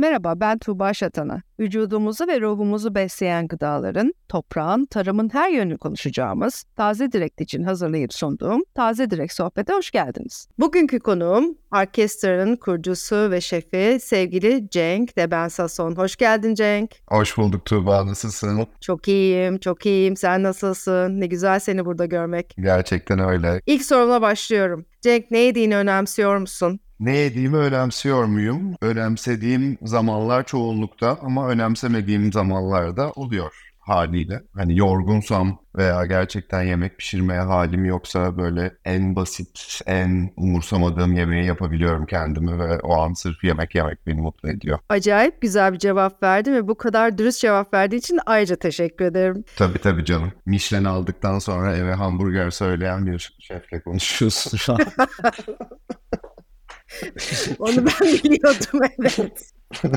Merhaba ben Tuğba Şatan'a. Vücudumuzu ve ruhumuzu besleyen gıdaların, toprağın, tarımın her yönünü konuşacağımız Taze Direkt için hazırlayıp sunduğum Taze Direkt Sohbet'e hoş geldiniz. Bugünkü konuğum orkestranın kurucusu ve şefi sevgili Cenk Deben Sason. Hoş geldin Cenk. Hoş bulduk Tuğba. Nasılsın? Çok iyiyim, çok iyiyim. Sen nasılsın? Ne güzel seni burada görmek. Gerçekten öyle. İlk sorumla başlıyorum. Cenk ne yediğini önemsiyor musun? Ne yediğimi önemsiyor muyum? Önemsediğim zamanlar çoğunlukta ama önemsemediğim zamanlarda oluyor haliyle. Hani yorgunsam veya gerçekten yemek pişirmeye halim yoksa böyle en basit, en umursamadığım yemeği yapabiliyorum kendimi ve o an sırf yemek yemek beni mutlu ediyor. Acayip güzel bir cevap verdin ve bu kadar dürüst cevap verdiği için ayrıca teşekkür ederim. Tabii tabii canım. Michelin aldıktan sonra eve hamburger söyleyen bir şefle konuşuyorsun şu an. Onu ben biliyordum evet.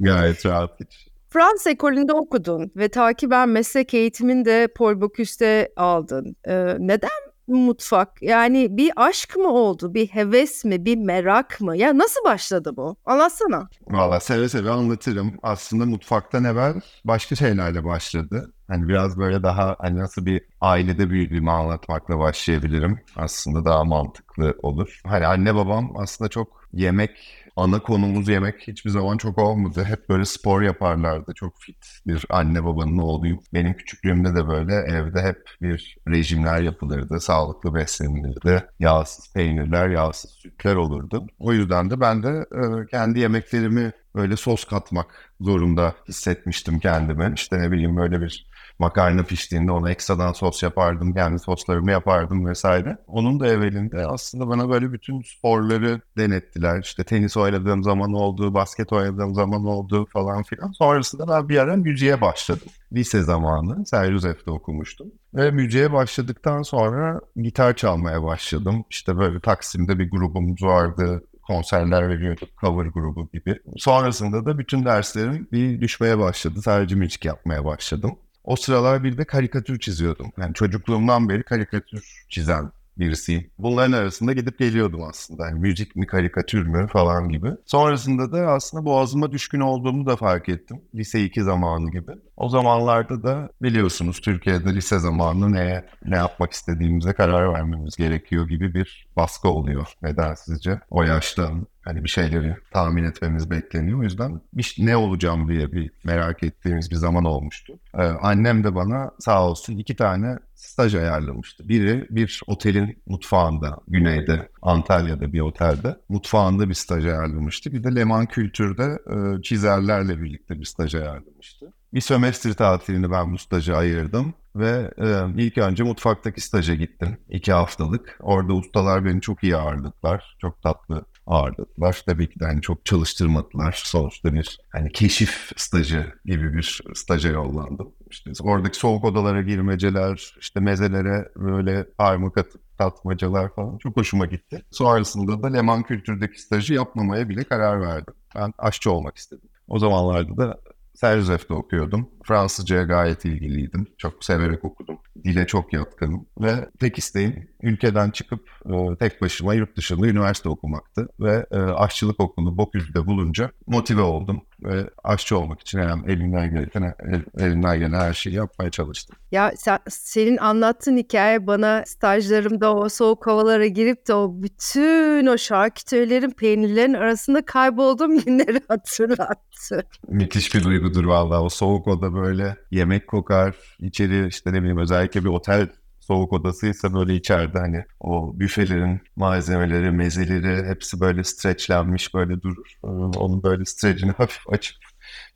Gayet rahat hiç. Fransız ekolünde okudun ve takiben meslek eğitimini de Paul Bocuse aldın. Ee, neden mutfak? Yani bir aşk mı oldu, bir heves mi, bir merak mı? Ya nasıl başladı bu? Anlatsana. Valla seve seve anlatırım. Aslında mutfaktan evvel başka şeylerle başladı. Hani biraz böyle daha hani nasıl bir ailede büyüdüğümü anlatmakla başlayabilirim. Aslında daha mantıklı olur. Hani anne babam aslında çok yemek ana konumuz yemek hiçbir zaman çok olmadı. Hep böyle spor yaparlardı. Çok fit bir anne babanın oğluyum. Benim küçüklüğümde de böyle evde hep bir rejimler yapılırdı. Sağlıklı beslenilirdi. Yağsız peynirler, yağsız sütler olurdu. O yüzden de ben de e, kendi yemeklerimi böyle sos katmak zorunda hissetmiştim kendimi. İşte ne bileyim böyle bir makarna piştiğinde ona ekstradan sos yapardım. Kendi soslarımı yapardım vesaire. Onun da evvelinde aslında bana böyle bütün sporları denettiler. İşte tenis oynadığım zaman oldu, basket oynadığım zaman oldu falan filan. Sonrasında ben bir ara müziğe başladım. Lise zamanı Serjuzef'te okumuştum. Ve müziğe başladıktan sonra gitar çalmaya başladım. İşte böyle Taksim'de bir grubumuz vardı konserler veriyorduk, cover grubu gibi. Sonrasında da bütün derslerim bir düşmeye başladı. Sadece müzik yapmaya başladım. O sıralar bir de karikatür çiziyordum. Yani çocukluğumdan beri karikatür çizen birisiyim. Bunların arasında gidip geliyordum aslında. Yani müzik mi, karikatür mü falan gibi. Sonrasında da aslında boğazıma düşkün olduğumu da fark ettim. Lise 2 zamanı gibi. O zamanlarda da biliyorsunuz Türkiye'de lise zamanı neye, ne yapmak istediğimize karar vermemiz gerekiyor gibi bir baskı oluyor. Neden sizce? O yaşta hani bir şeyleri tahmin etmemiz bekleniyor. O yüzden bir, ne olacağım diye bir merak ettiğimiz bir zaman olmuştu. Ee, annem de bana sağ olsun iki tane staj ayarlamıştı. Biri bir otelin mutfağında, güneyde, Antalya'da bir otelde mutfağında bir staj ayarlamıştı. Bir de Leman Kültür'de e, çizerlerle birlikte bir staj ayarlamıştı. Bir sömestr tatilini ben bu staja ayırdım ve e, ilk önce mutfaktaki staja gittim. iki haftalık. Orada ustalar beni çok iyi ağırladılar. Çok tatlı ağırladılar. Tabii ki de hani çok çalıştırmadılar. Sonuçta bir hani keşif stajı gibi bir staja yollandım. İşte oradaki soğuk odalara girmeceler, işte mezelere böyle parmak atıp tatmacalar falan çok hoşuma gitti. Sonrasında da Leman Kültür'deki stajı yapmamaya bile karar verdim. Ben aşçı olmak istedim. O zamanlarda da Serzef'te okuyordum. Fransızcaya gayet ilgiliydim. Çok severek okudum. Dile çok yatkınım. Ve tek isteğim ülkeden çıkıp e, tek başıma yurt dışında üniversite okumaktı. Ve e, aşçılık okulu Boküz'de bulunca motive oldum. Ve aşçı olmak için hem elimden gelen, elimden gelen her şeyi yapmaya çalıştım. Ya sen, senin anlattığın hikaye bana stajlarımda o soğuk havalara girip de o bütün o şarküterilerin, peynirlerin arasında kaybolduğum günleri hatırlattı. Müthiş bir duygudur vallahi. O soğuk oda böyle yemek kokar. içeri işte ne bileyim özellikle bir otel soğuk odasıysa böyle içeride hani o büfelerin malzemeleri, mezeleri hepsi böyle streçlenmiş böyle durur. Onun böyle streçini hafif açıp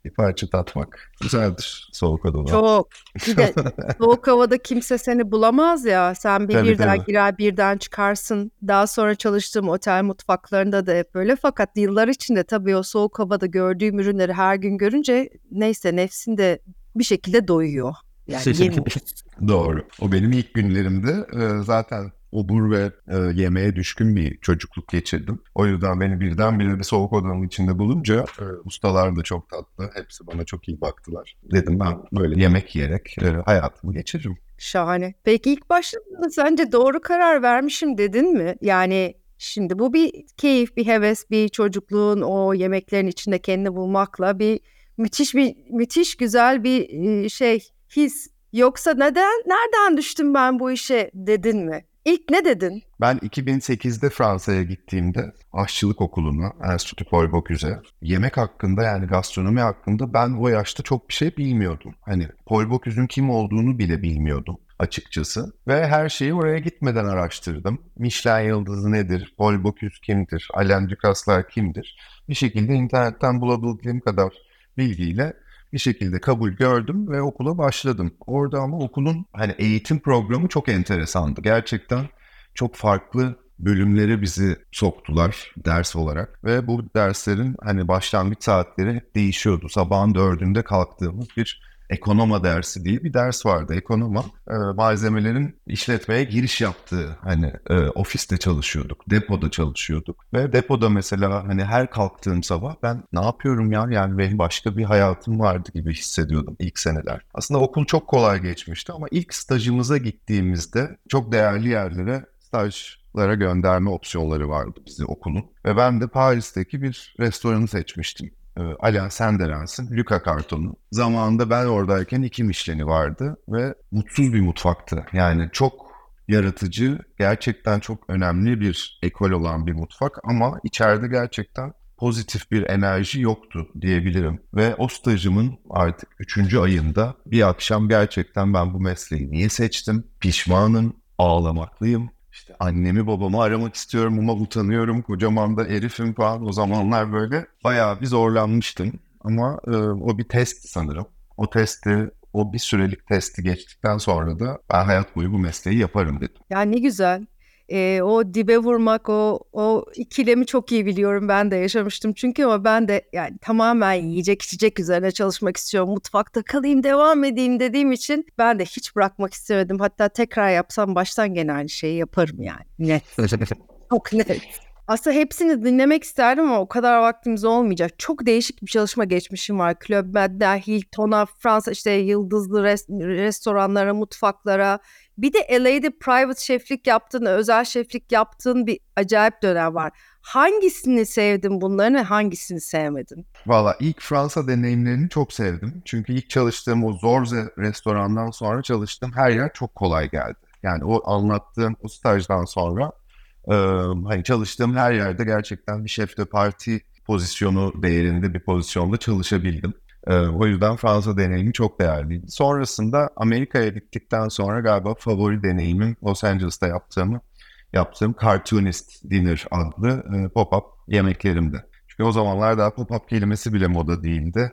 bir parça tatmak güzeldir soğuk odada. Çok. Bir de soğuk havada kimse seni bulamaz ya. Sen bir tabii, birden tabii. girer birden çıkarsın. Daha sonra çalıştığım otel mutfaklarında da hep böyle. Fakat yıllar içinde tabii o soğuk havada gördüğüm ürünleri her gün görünce neyse nefsin de bir şekilde doyuyor. Yani Doğru. O benim ilk günlerimde zaten obur ve e, yemeğe düşkün bir çocukluk geçirdim. O yüzden beni birdenbire bir soğuk odanın içinde bulunca e, ustalar da çok tatlı. Hepsi bana çok iyi baktılar. Dedim ben böyle yemek yiyerek e, hayatımı geçiririm. Şahane. Peki ilk başladığında sence doğru karar vermişim dedin mi? Yani Şimdi bu bir keyif, bir heves, bir çocukluğun o yemeklerin içinde kendini bulmakla bir müthiş bir müthiş güzel bir e, şey his. Yoksa neden nereden düştüm ben bu işe dedin mi? İlk ne dedin? Ben 2008'de Fransa'ya gittiğimde aşçılık okuluna, Enstitü Paul Bocuse, yemek hakkında yani gastronomi hakkında ben o yaşta çok bir şey bilmiyordum. Hani Paul Bocuse'un kim olduğunu bile bilmiyordum açıkçası. Ve her şeyi oraya gitmeden araştırdım. Michelin yıldızı nedir? Paul Bocuse kimdir? Alain Ducasse'lar kimdir? Bir şekilde internetten bulabildiğim kadar bilgiyle bir şekilde kabul gördüm ve okula başladım. Orada ama okulun hani eğitim programı çok enteresandı. Gerçekten çok farklı bölümlere bizi soktular ders olarak ve bu derslerin hani başlangıç saatleri değişiyordu. Sabahın dördünde kalktığımız bir Ekonoma dersi diye bir ders vardı. Ekonoma e, malzemelerin işletmeye giriş yaptığı hani e, ofiste çalışıyorduk, depoda çalışıyorduk ve depoda mesela hani her kalktığım sabah ben ne yapıyorum ya yani benim başka bir hayatım vardı gibi hissediyordum ilk seneler. Aslında okul çok kolay geçmişti ama ilk stajımıza gittiğimizde çok değerli yerlere stajlara gönderme opsiyonları vardı bizi okulun ve ben de Paris'teki bir restoranı seçmiştim e, Alain Senderens'in Luca kartonu. Zamanında ben oradayken iki Michelin'i vardı ve mutsuz bir mutfaktı. Yani çok yaratıcı, gerçekten çok önemli bir ekol olan bir mutfak ama içeride gerçekten pozitif bir enerji yoktu diyebilirim. Ve o stajımın artık üçüncü ayında bir akşam gerçekten ben bu mesleği niye seçtim? Pişmanım, ağlamaklıyım. İşte annemi babamı aramak istiyorum ama utanıyorum. Kocaman da herifim falan. O zamanlar böyle bayağı bir zorlanmıştım. Ama e, o bir test sanırım. O testi, o bir sürelik testi geçtikten sonra da ben hayat boyu bu mesleği yaparım dedim. Ya ne güzel e, o dibe vurmak o o ikilemi çok iyi biliyorum. Ben de yaşamıştım çünkü ama ben de yani tamamen yiyecek içecek üzerine çalışmak istiyorum. Mutfakta kalayım devam edeyim dediğim için ben de hiç bırakmak istemedim. Hatta tekrar yapsam baştan gene aynı şeyi yaparım yani. Net. Çok net aslında hepsini dinlemek isterdim ama o kadar vaktimiz olmayacak. Çok değişik bir çalışma geçmişim var. Club Med'den Hilton'a, Fransa işte yıldızlı res- restoranlara, mutfaklara. Bir de LA'de private şeflik yaptığın, özel şeflik yaptığın bir acayip dönem var. Hangisini sevdin bunların ve hangisini sevmedin? Valla ilk Fransa deneyimlerini çok sevdim. Çünkü ilk çalıştığım o Zorze restorandan sonra çalıştığım her yer çok kolay geldi. Yani o anlattığım o stajdan sonra ee, hani çalıştığım her yerde gerçekten bir şef de parti pozisyonu değerinde bir pozisyonda çalışabildim. Ee, o yüzden Fransa deneyimi çok değerliydi. Sonrasında Amerika'ya gittikten sonra galiba favori deneyimim Los Angeles'ta yaptığımı yaptığım Cartoonist Dinner adlı e, pop-up yemeklerimdi. Çünkü o zamanlar daha pop-up kelimesi bile moda değildi.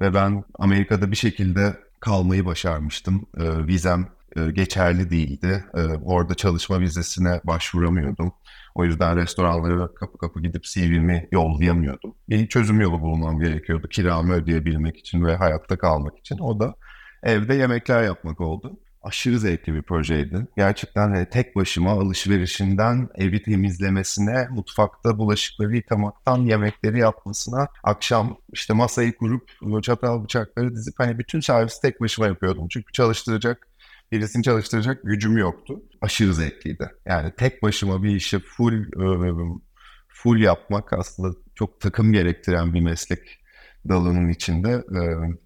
Ve ben Amerika'da bir şekilde kalmayı başarmıştım. E, vizem e, geçerli değildi. E, orada çalışma vizesine başvuramıyordum. O yüzden restoranlara kapı kapı gidip CV'mi yollayamıyordum. Bir çözüm yolu bulmam gerekiyordu kiramı ödeyebilmek için ve hayatta kalmak için. O da evde yemekler yapmak oldu. Aşırı zevkli bir projeydi. Gerçekten hani tek başıma alışverişinden evi temizlemesine, mutfakta bulaşıkları yıkamaktan yemekleri yapmasına, akşam işte masayı kurup çatal bıçakları dizip hani bütün servisi tek başıma yapıyordum. Çünkü çalıştıracak birisini çalıştıracak gücüm yoktu. Aşırı zevkliydi. Yani tek başıma bir işi full e, full yapmak aslında çok takım gerektiren bir meslek dalının içinde e,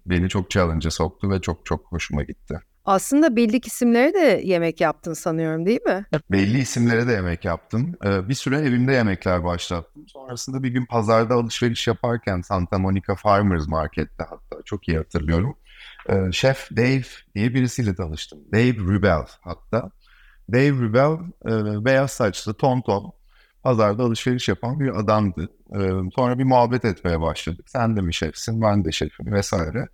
beni çok challenge'a soktu ve çok çok hoşuma gitti. Aslında bildik isimlere de yemek yaptın sanıyorum değil mi? Belli isimlere de yemek yaptım. E, bir süre evimde yemekler başlattım. Sonrasında bir gün pazarda alışveriş yaparken Santa Monica Farmers Market'te hatta çok iyi hatırlıyorum. Şef Dave diye birisiyle tanıştım. Dave Rubel hatta. Dave Rubel e, beyaz saçlı, ton ton, pazarda alışveriş yapan bir adamdı. E, sonra bir muhabbet etmeye başladık. Sen de mi şefsin, ben de şefim vesaire.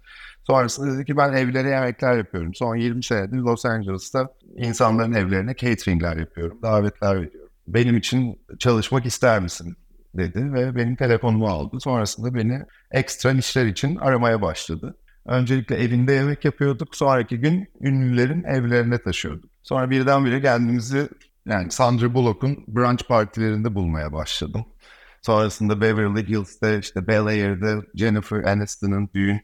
Sonrasında dedi ki ben evlere yemekler yapıyorum. Son 20 senedir Los Angeles'ta insanların evlerine cateringler yapıyorum, davetler veriyorum. Benim için çalışmak ister misin dedi ve benim telefonumu aldı. Sonrasında beni ekstra işler için aramaya başladı. Öncelikle evinde yemek yapıyorduk. Sonraki gün ünlülerin evlerine taşıyorduk. Sonra birdenbire kendimizi yani Sandra Bullock'un brunch partilerinde bulmaya başladım. Sonrasında Beverly Hills'te işte Bel Air'de Jennifer Aniston'ın düğün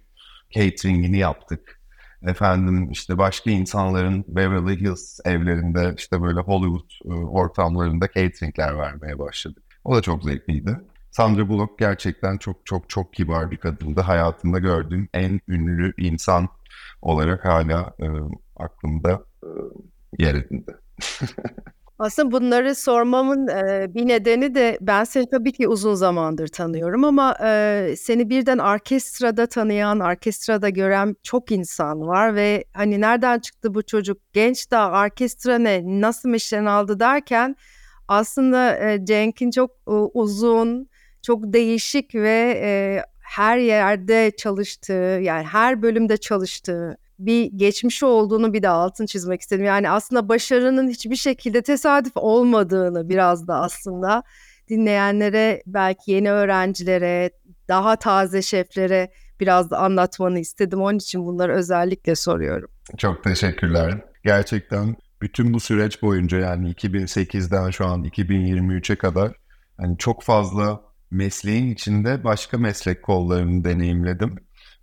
catering'ini yaptık. efendim işte başka insanların Beverly Hills evlerinde işte böyle Hollywood e, ortamlarında cateringler vermeye başladık. O da çok zevkliydi. Sandra Bullock gerçekten çok çok çok kibar bir kadındı. Hayatımda gördüğüm en ünlü insan olarak hala e, aklımda e, yer edindi. Aslında bunları sormamın e, bir nedeni de ben seni tabii ki uzun zamandır tanıyorum ama e, seni birden orkestrada tanıyan, orkestrada gören çok insan var ve hani nereden çıktı bu çocuk genç daha orkestra ne nasıl mişlen aldı derken aslında e, Cenk'in çok e, uzun, çok değişik ve e, her yerde çalıştığı yani her bölümde çalıştığı bir geçmişi olduğunu bir de altın çizmek istedim. Yani aslında başarının hiçbir şekilde tesadüf olmadığını biraz da aslında dinleyenlere belki yeni öğrencilere daha taze şeflere biraz da anlatmanı istedim. Onun için bunları özellikle soruyorum. Çok teşekkürler. Gerçekten bütün bu süreç boyunca yani 2008'den şu an 2023'e kadar hani çok fazla mesleğin içinde başka meslek kollarını deneyimledim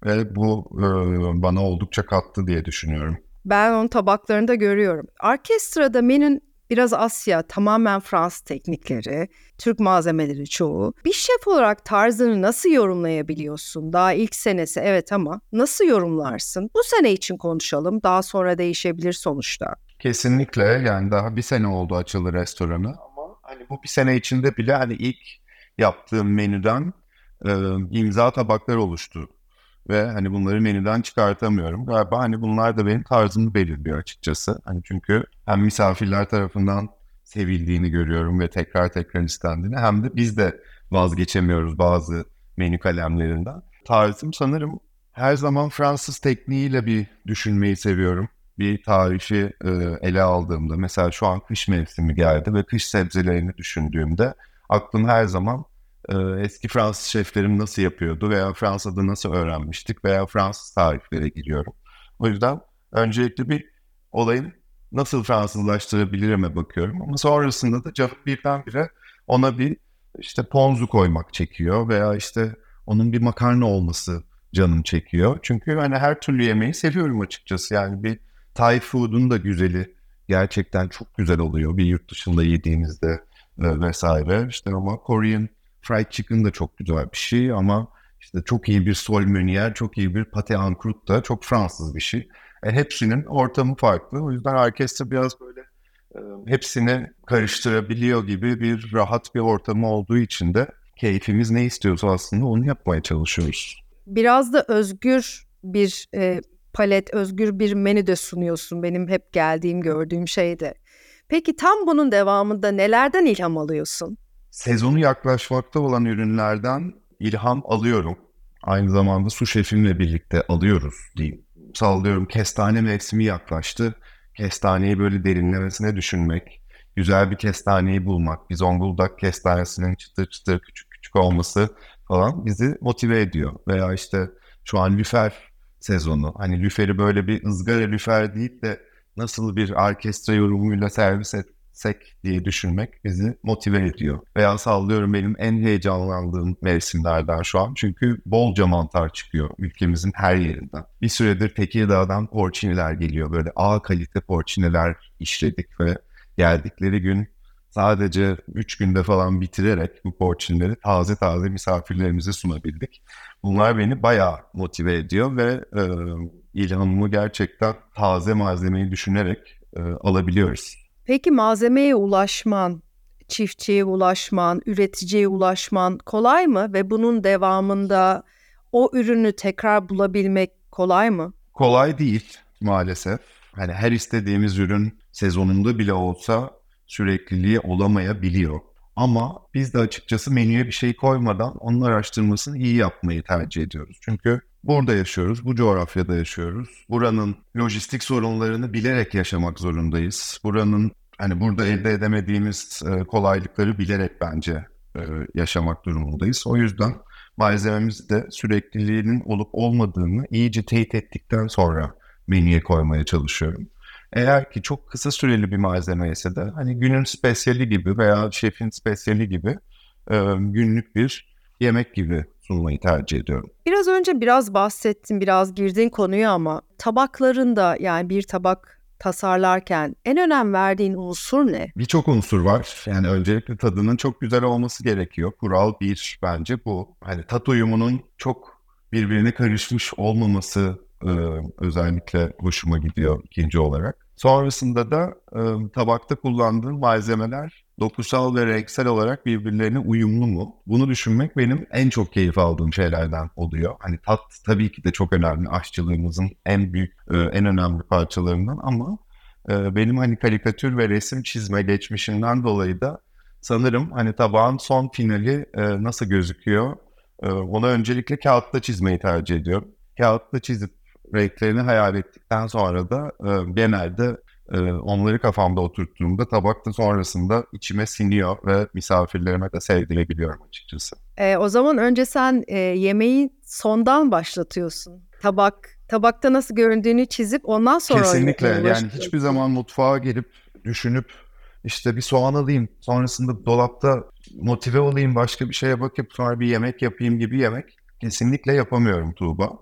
ve bu e, bana oldukça kattı diye düşünüyorum. Ben onun tabaklarında görüyorum. Orkestrada menün biraz Asya, tamamen Fransız teknikleri, Türk malzemeleri çoğu. Bir şef olarak tarzını nasıl yorumlayabiliyorsun? Daha ilk senesi evet ama nasıl yorumlarsın? Bu sene için konuşalım. Daha sonra değişebilir sonuçta. Kesinlikle yani daha bir sene oldu açılı restoranı ama hani bu bir sene içinde bile hani ilk yaptığım menüden e, imza tabaklar oluştu ve hani bunları menüden çıkartamıyorum. Galiba hani bunlar da benim tarzımı belirliyor açıkçası. Hani çünkü hem misafirler tarafından sevildiğini görüyorum ve tekrar tekrar istendiğini hem de biz de vazgeçemiyoruz bazı menü kalemlerinden. Tarzım sanırım her zaman Fransız tekniğiyle bir düşünmeyi seviyorum. Bir tarifi e, ele aldığımda mesela şu an kış mevsimi geldi ve kış sebzelerini düşündüğümde aklım her zaman e, eski Fransız şeflerim nasıl yapıyordu veya Fransa'da nasıl öğrenmiştik veya Fransız tariflere giriyorum. O yüzden öncelikle bir olayın nasıl Fransızlaştırabilirim'e bakıyorum ama sonrasında da canım birdenbire ona bir işte ponzu koymak çekiyor veya işte onun bir makarna olması canım çekiyor. Çünkü hani her türlü yemeği seviyorum açıkçası. Yani bir Thai food'un da güzeli gerçekten çok güzel oluyor bir yurt dışında yediğinizde e, vesaire. İşte ama Korean fried chicken da çok güzel bir şey ama işte çok iyi bir sol meunier, çok iyi bir pate en croûte da çok Fransız bir şey. E, hepsinin ortamı farklı. O yüzden orkestra biraz böyle e, hepsini karıştırabiliyor gibi bir rahat bir ortamı olduğu için de keyfimiz ne istiyorsa aslında onu yapmaya çalışıyoruz. Biraz da özgür bir e, palet, özgür bir menü de sunuyorsun. Benim hep geldiğim, gördüğüm şey de. Peki tam bunun devamında nelerden ilham alıyorsun? Sezonu yaklaşmakta olan ürünlerden ilham alıyorum. Aynı zamanda su şefimle birlikte alıyoruz diyeyim. Sallıyorum kestane mevsimi yaklaştı. Kestaneyi böyle derinlemesine düşünmek, güzel bir kestaneyi bulmak, bir Zonguldak kestanesinin çıtır çıtır küçük küçük olması falan bizi motive ediyor. Veya işte şu an lüfer sezonu. Hani lüferi böyle bir ızgara lüfer değil de nasıl bir orkestra yorumuyla servis et, sek diye düşünmek bizi motive ediyor. Veya sallıyorum benim en heyecanlandığım mevsimlerden şu an. Çünkü bolca mantar çıkıyor ülkemizin her yerinden. Bir süredir Tekirdağ'dan porçiniler geliyor. Böyle A kalite porçiniler işledik ve geldikleri gün sadece 3 günde falan bitirerek bu porçinleri taze taze misafirlerimize sunabildik. Bunlar beni bayağı motive ediyor ve e, ilhamımı gerçekten taze malzemeyi düşünerek e, alabiliyoruz. Peki malzemeye ulaşman, çiftçiye ulaşman, üreticiye ulaşman kolay mı ve bunun devamında o ürünü tekrar bulabilmek kolay mı? Kolay değil maalesef. Hani her istediğimiz ürün sezonunda bile olsa sürekliliği olamayabiliyor. Ama biz de açıkçası menüye bir şey koymadan onun araştırmasını iyi yapmayı tercih ediyoruz. Çünkü burada yaşıyoruz, bu coğrafyada yaşıyoruz. Buranın lojistik sorunlarını bilerek yaşamak zorundayız. Buranın hani burada elde edemediğimiz e, kolaylıkları bilerek bence e, yaşamak durumundayız. O yüzden malzememiz de sürekliliğinin olup olmadığını iyice teyit ettikten sonra menüye koymaya çalışıyorum. Eğer ki çok kısa süreli bir malzeme ise de hani günün spesiyeli gibi veya şefin spesiyeli gibi e, günlük bir yemek gibi sunmayı tercih ediyorum. Biraz önce biraz bahsettin, biraz girdin konuya ama tabaklarında yani bir tabak tasarlarken en önem verdiğin unsur ne? Birçok unsur var. Yani öncelikle tadının çok güzel olması gerekiyor. Kural bir bence bu. Hani tat uyumunun çok birbirine karışmış olmaması e, özellikle hoşuma gidiyor ikinci olarak. Sonrasında da e, tabakta kullandığım malzemeler dokusal ve renksel olarak birbirlerine uyumlu mu? Bunu düşünmek benim en çok keyif aldığım şeylerden oluyor. Hani tat tabii ki de çok önemli. Aşçılığımızın en büyük, e, en önemli parçalarından ama e, benim hani karikatür ve resim çizme geçmişimden dolayı da sanırım hani tabağın son finali e, nasıl gözüküyor? Onu öncelikle kağıtta çizmeyi tercih ediyorum. Kağıtta çizip renklerini hayal ettikten sonra da genelde ee, onları kafamda oturttuğumda tabakta sonrasında içime siniyor ve misafirlerime de sevdirebiliyorum açıkçası. E, o zaman önce sen e, yemeği sondan başlatıyorsun. Tabak tabakta nasıl göründüğünü çizip ondan sonra Kesinlikle yani hiçbir zaman mutfağa gelip düşünüp işte bir soğan alayım sonrasında dolapta motive olayım başka bir şeye bakıp sonra bir yemek yapayım gibi yemek kesinlikle yapamıyorum Tuğba.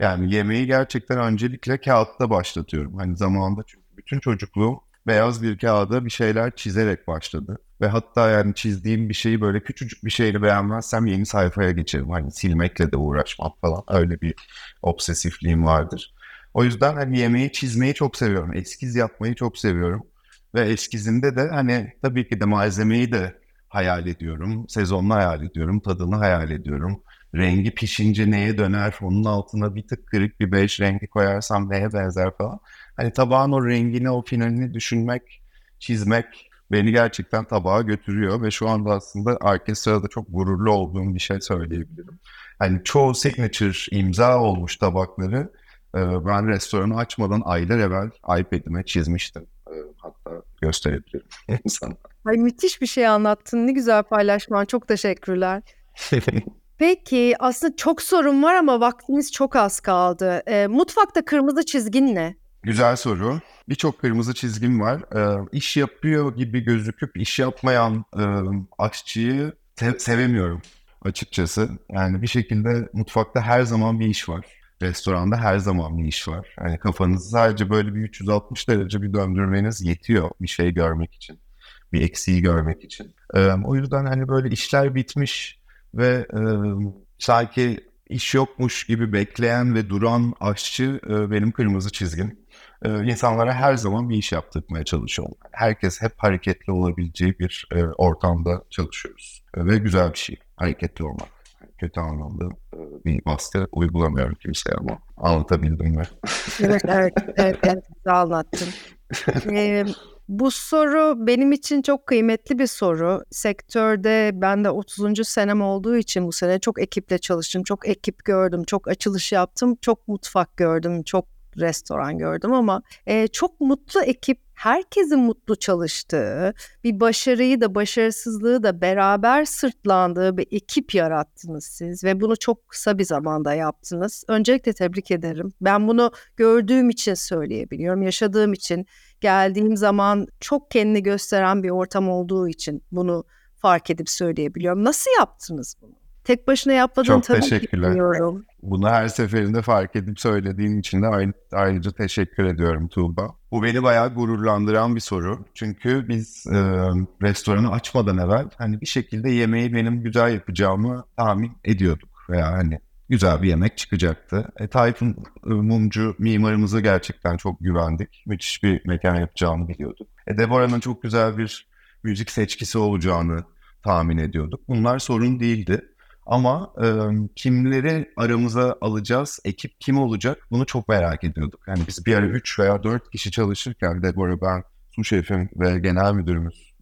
Yani yemeği gerçekten öncelikle kağıtta başlatıyorum. Hani zamanında çünkü bütün çocukluğum beyaz bir kağıda bir şeyler çizerek başladı. Ve hatta yani çizdiğim bir şeyi böyle küçücük bir şeyle beğenmezsem yeni sayfaya geçerim. Hani silmekle de uğraşmam falan. Öyle bir obsesifliğim vardır. O yüzden hani yemeği çizmeyi çok seviyorum. Eskiz yapmayı çok seviyorum. Ve eskizinde de hani tabii ki de malzemeyi de hayal ediyorum. Sezonunu hayal ediyorum. Tadını hayal ediyorum. Rengi pişince neye döner? Onun altına bir tık kırık bir beş rengi koyarsam neye benzer falan. Hani tabağın o rengini, o finalini düşünmek, çizmek beni gerçekten tabağa götürüyor ve şu anda aslında orkestrada çok gururlu olduğum bir şey söyleyebilirim. Hani çoğu signature imza olmuş tabakları e, ben restoranı açmadan aylar evvel iPad'ime çizmiştim. E, hatta gösterebilirim sana. Ay müthiş bir şey anlattın. Ne güzel paylaşman. Çok teşekkürler. Peki aslında çok sorun var ama vaktimiz çok az kaldı. E, mutfakta kırmızı çizgin ne? Güzel soru. Birçok kırmızı çizgim var. Ee, iş yapıyor gibi gözüküp iş yapmayan e, aşçıyı te- sevemiyorum açıkçası. Yani bir şekilde mutfakta her zaman bir iş var. Restoranda her zaman bir iş var. Yani kafanızı sadece böyle bir 360 derece bir döndürmeniz yetiyor bir şey görmek için. Bir eksiği görmek için. Ee, o yüzden hani böyle işler bitmiş ve e, sanki iş yokmuş gibi bekleyen ve duran aşçı e, benim kırmızı çizgim e, insanlara her zaman bir iş yaptırmaya çalışıyorum. Herkes hep hareketli olabileceği bir e, ortamda çalışıyoruz. E, ve güzel bir şey hareketli olmak. Kötü anlamda e, bir baskı uygulamıyorum kimseye ama anlatabildim mi? evet, evet, evet, evet, güzel anlattın. ee, bu soru benim için çok kıymetli bir soru. Sektörde ben de 30. senem olduğu için bu sene çok ekiple çalıştım. Çok ekip gördüm, çok açılış yaptım, çok mutfak gördüm, çok restoran gördüm ama e, çok mutlu ekip herkesin mutlu çalıştığı, bir başarıyı da başarısızlığı da beraber sırtlandığı bir ekip yarattınız siz ve bunu çok kısa bir zamanda yaptınız. Öncelikle tebrik ederim. Ben bunu gördüğüm için söyleyebiliyorum, yaşadığım için, geldiğim zaman çok kendini gösteren bir ortam olduğu için bunu fark edip söyleyebiliyorum. Nasıl yaptınız bunu? Tek başına yapmadığın Çok tabii teşekkürler. bilmiyorum. Bunu her seferinde fark edip söylediğin için de ayrıca teşekkür ediyorum Tuğba. Bu beni bayağı gururlandıran bir soru. Çünkü biz e, restoranı açmadan evvel hani bir şekilde yemeği benim güzel yapacağımı tahmin ediyorduk. Veya hani güzel bir yemek çıkacaktı. E, Tayfun e, Mumcu mimarımıza gerçekten çok güvendik. Müthiş bir mekan yapacağını biliyorduk. E, Deborah'nın çok güzel bir müzik seçkisi olacağını tahmin ediyorduk. Bunlar sorun değildi. Ama e, kimleri aramıza alacağız, ekip kim olacak bunu çok merak ediyorduk. Yani biz bir ara 3 veya 4 kişi çalışırken Deborah ben su şefim ve genel müdürümüz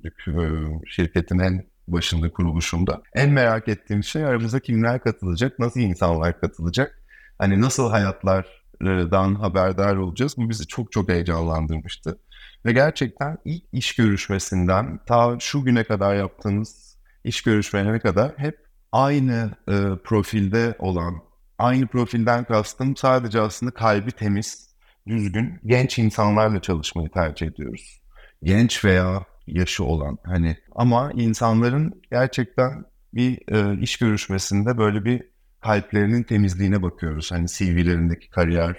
şirketin en başında kuruluşunda. En merak ettiğim şey aramıza kimler katılacak, nasıl insanlar katılacak, hani nasıl hayatlardan haberdar olacağız. Bu bizi çok çok heyecanlandırmıştı. Ve gerçekten ilk iş görüşmesinden ta şu güne kadar yaptığımız iş görüşmelerine kadar hep aynı e, profilde olan, aynı profilden kastım sadece aslında kalbi temiz, düzgün, genç insanlarla çalışmayı tercih ediyoruz. Genç veya yaşı olan hani ama insanların gerçekten bir e, iş görüşmesinde böyle bir kalplerinin temizliğine bakıyoruz. Hani CV'lerindeki kariyer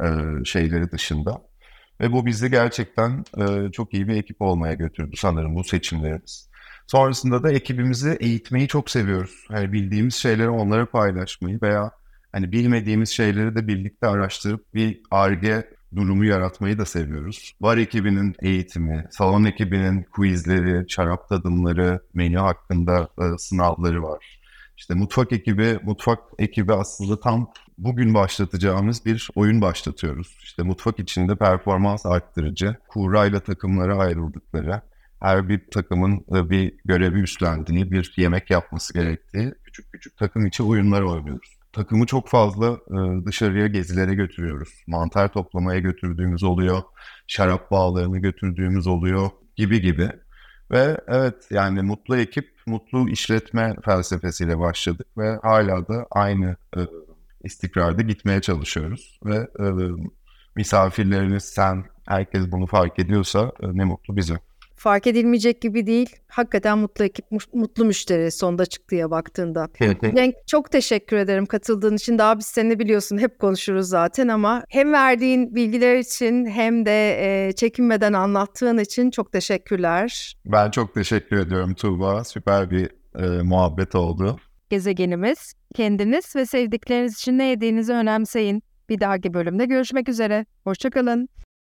e, şeyleri dışında. Ve bu bizi gerçekten e, çok iyi bir ekip olmaya götürdü sanırım bu seçimlerimiz. Sonrasında da ekibimizi eğitmeyi çok seviyoruz. Hani bildiğimiz şeyleri onlara paylaşmayı veya hani bilmediğimiz şeyleri de birlikte araştırıp bir ARGE durumu yaratmayı da seviyoruz. Var ekibinin eğitimi, salon ekibinin quizleri, şarap tadımları, menü hakkında e, sınavları var. İşte mutfak ekibi, mutfak ekibi aslında tam bugün başlatacağımız bir oyun başlatıyoruz. İşte mutfak içinde performans arttırıcı, kurayla takımlara ayrıldıkları, her bir takımın bir görevi üstlendiği, bir yemek yapması gerektiği küçük küçük takım içi oyunlar oynuyoruz. Takımı çok fazla e, dışarıya gezilere götürüyoruz. Mantar toplamaya götürdüğümüz oluyor, şarap bağlarını götürdüğümüz oluyor gibi gibi. Ve evet yani mutlu ekip, mutlu işletme felsefesiyle başladık ve hala da aynı e, istikrarda gitmeye çalışıyoruz. Ve e, misafirleriniz, sen, herkes bunu fark ediyorsa ne mutlu bize. Fark edilmeyecek gibi değil. Hakikaten mutlu ekip, mu- mutlu müşteri sonda çıktıya baktığında. Cenk çok teşekkür ederim katıldığın için. Daha biz seni biliyorsun hep konuşuruz zaten ama hem verdiğin bilgiler için hem de e, çekinmeden anlattığın için çok teşekkürler. Ben çok teşekkür ediyorum Tuğba. Süper bir e, muhabbet oldu. Gezegenimiz, kendiniz ve sevdikleriniz için ne yediğinizi önemseyin. Bir dahaki bölümde görüşmek üzere. Hoşçakalın.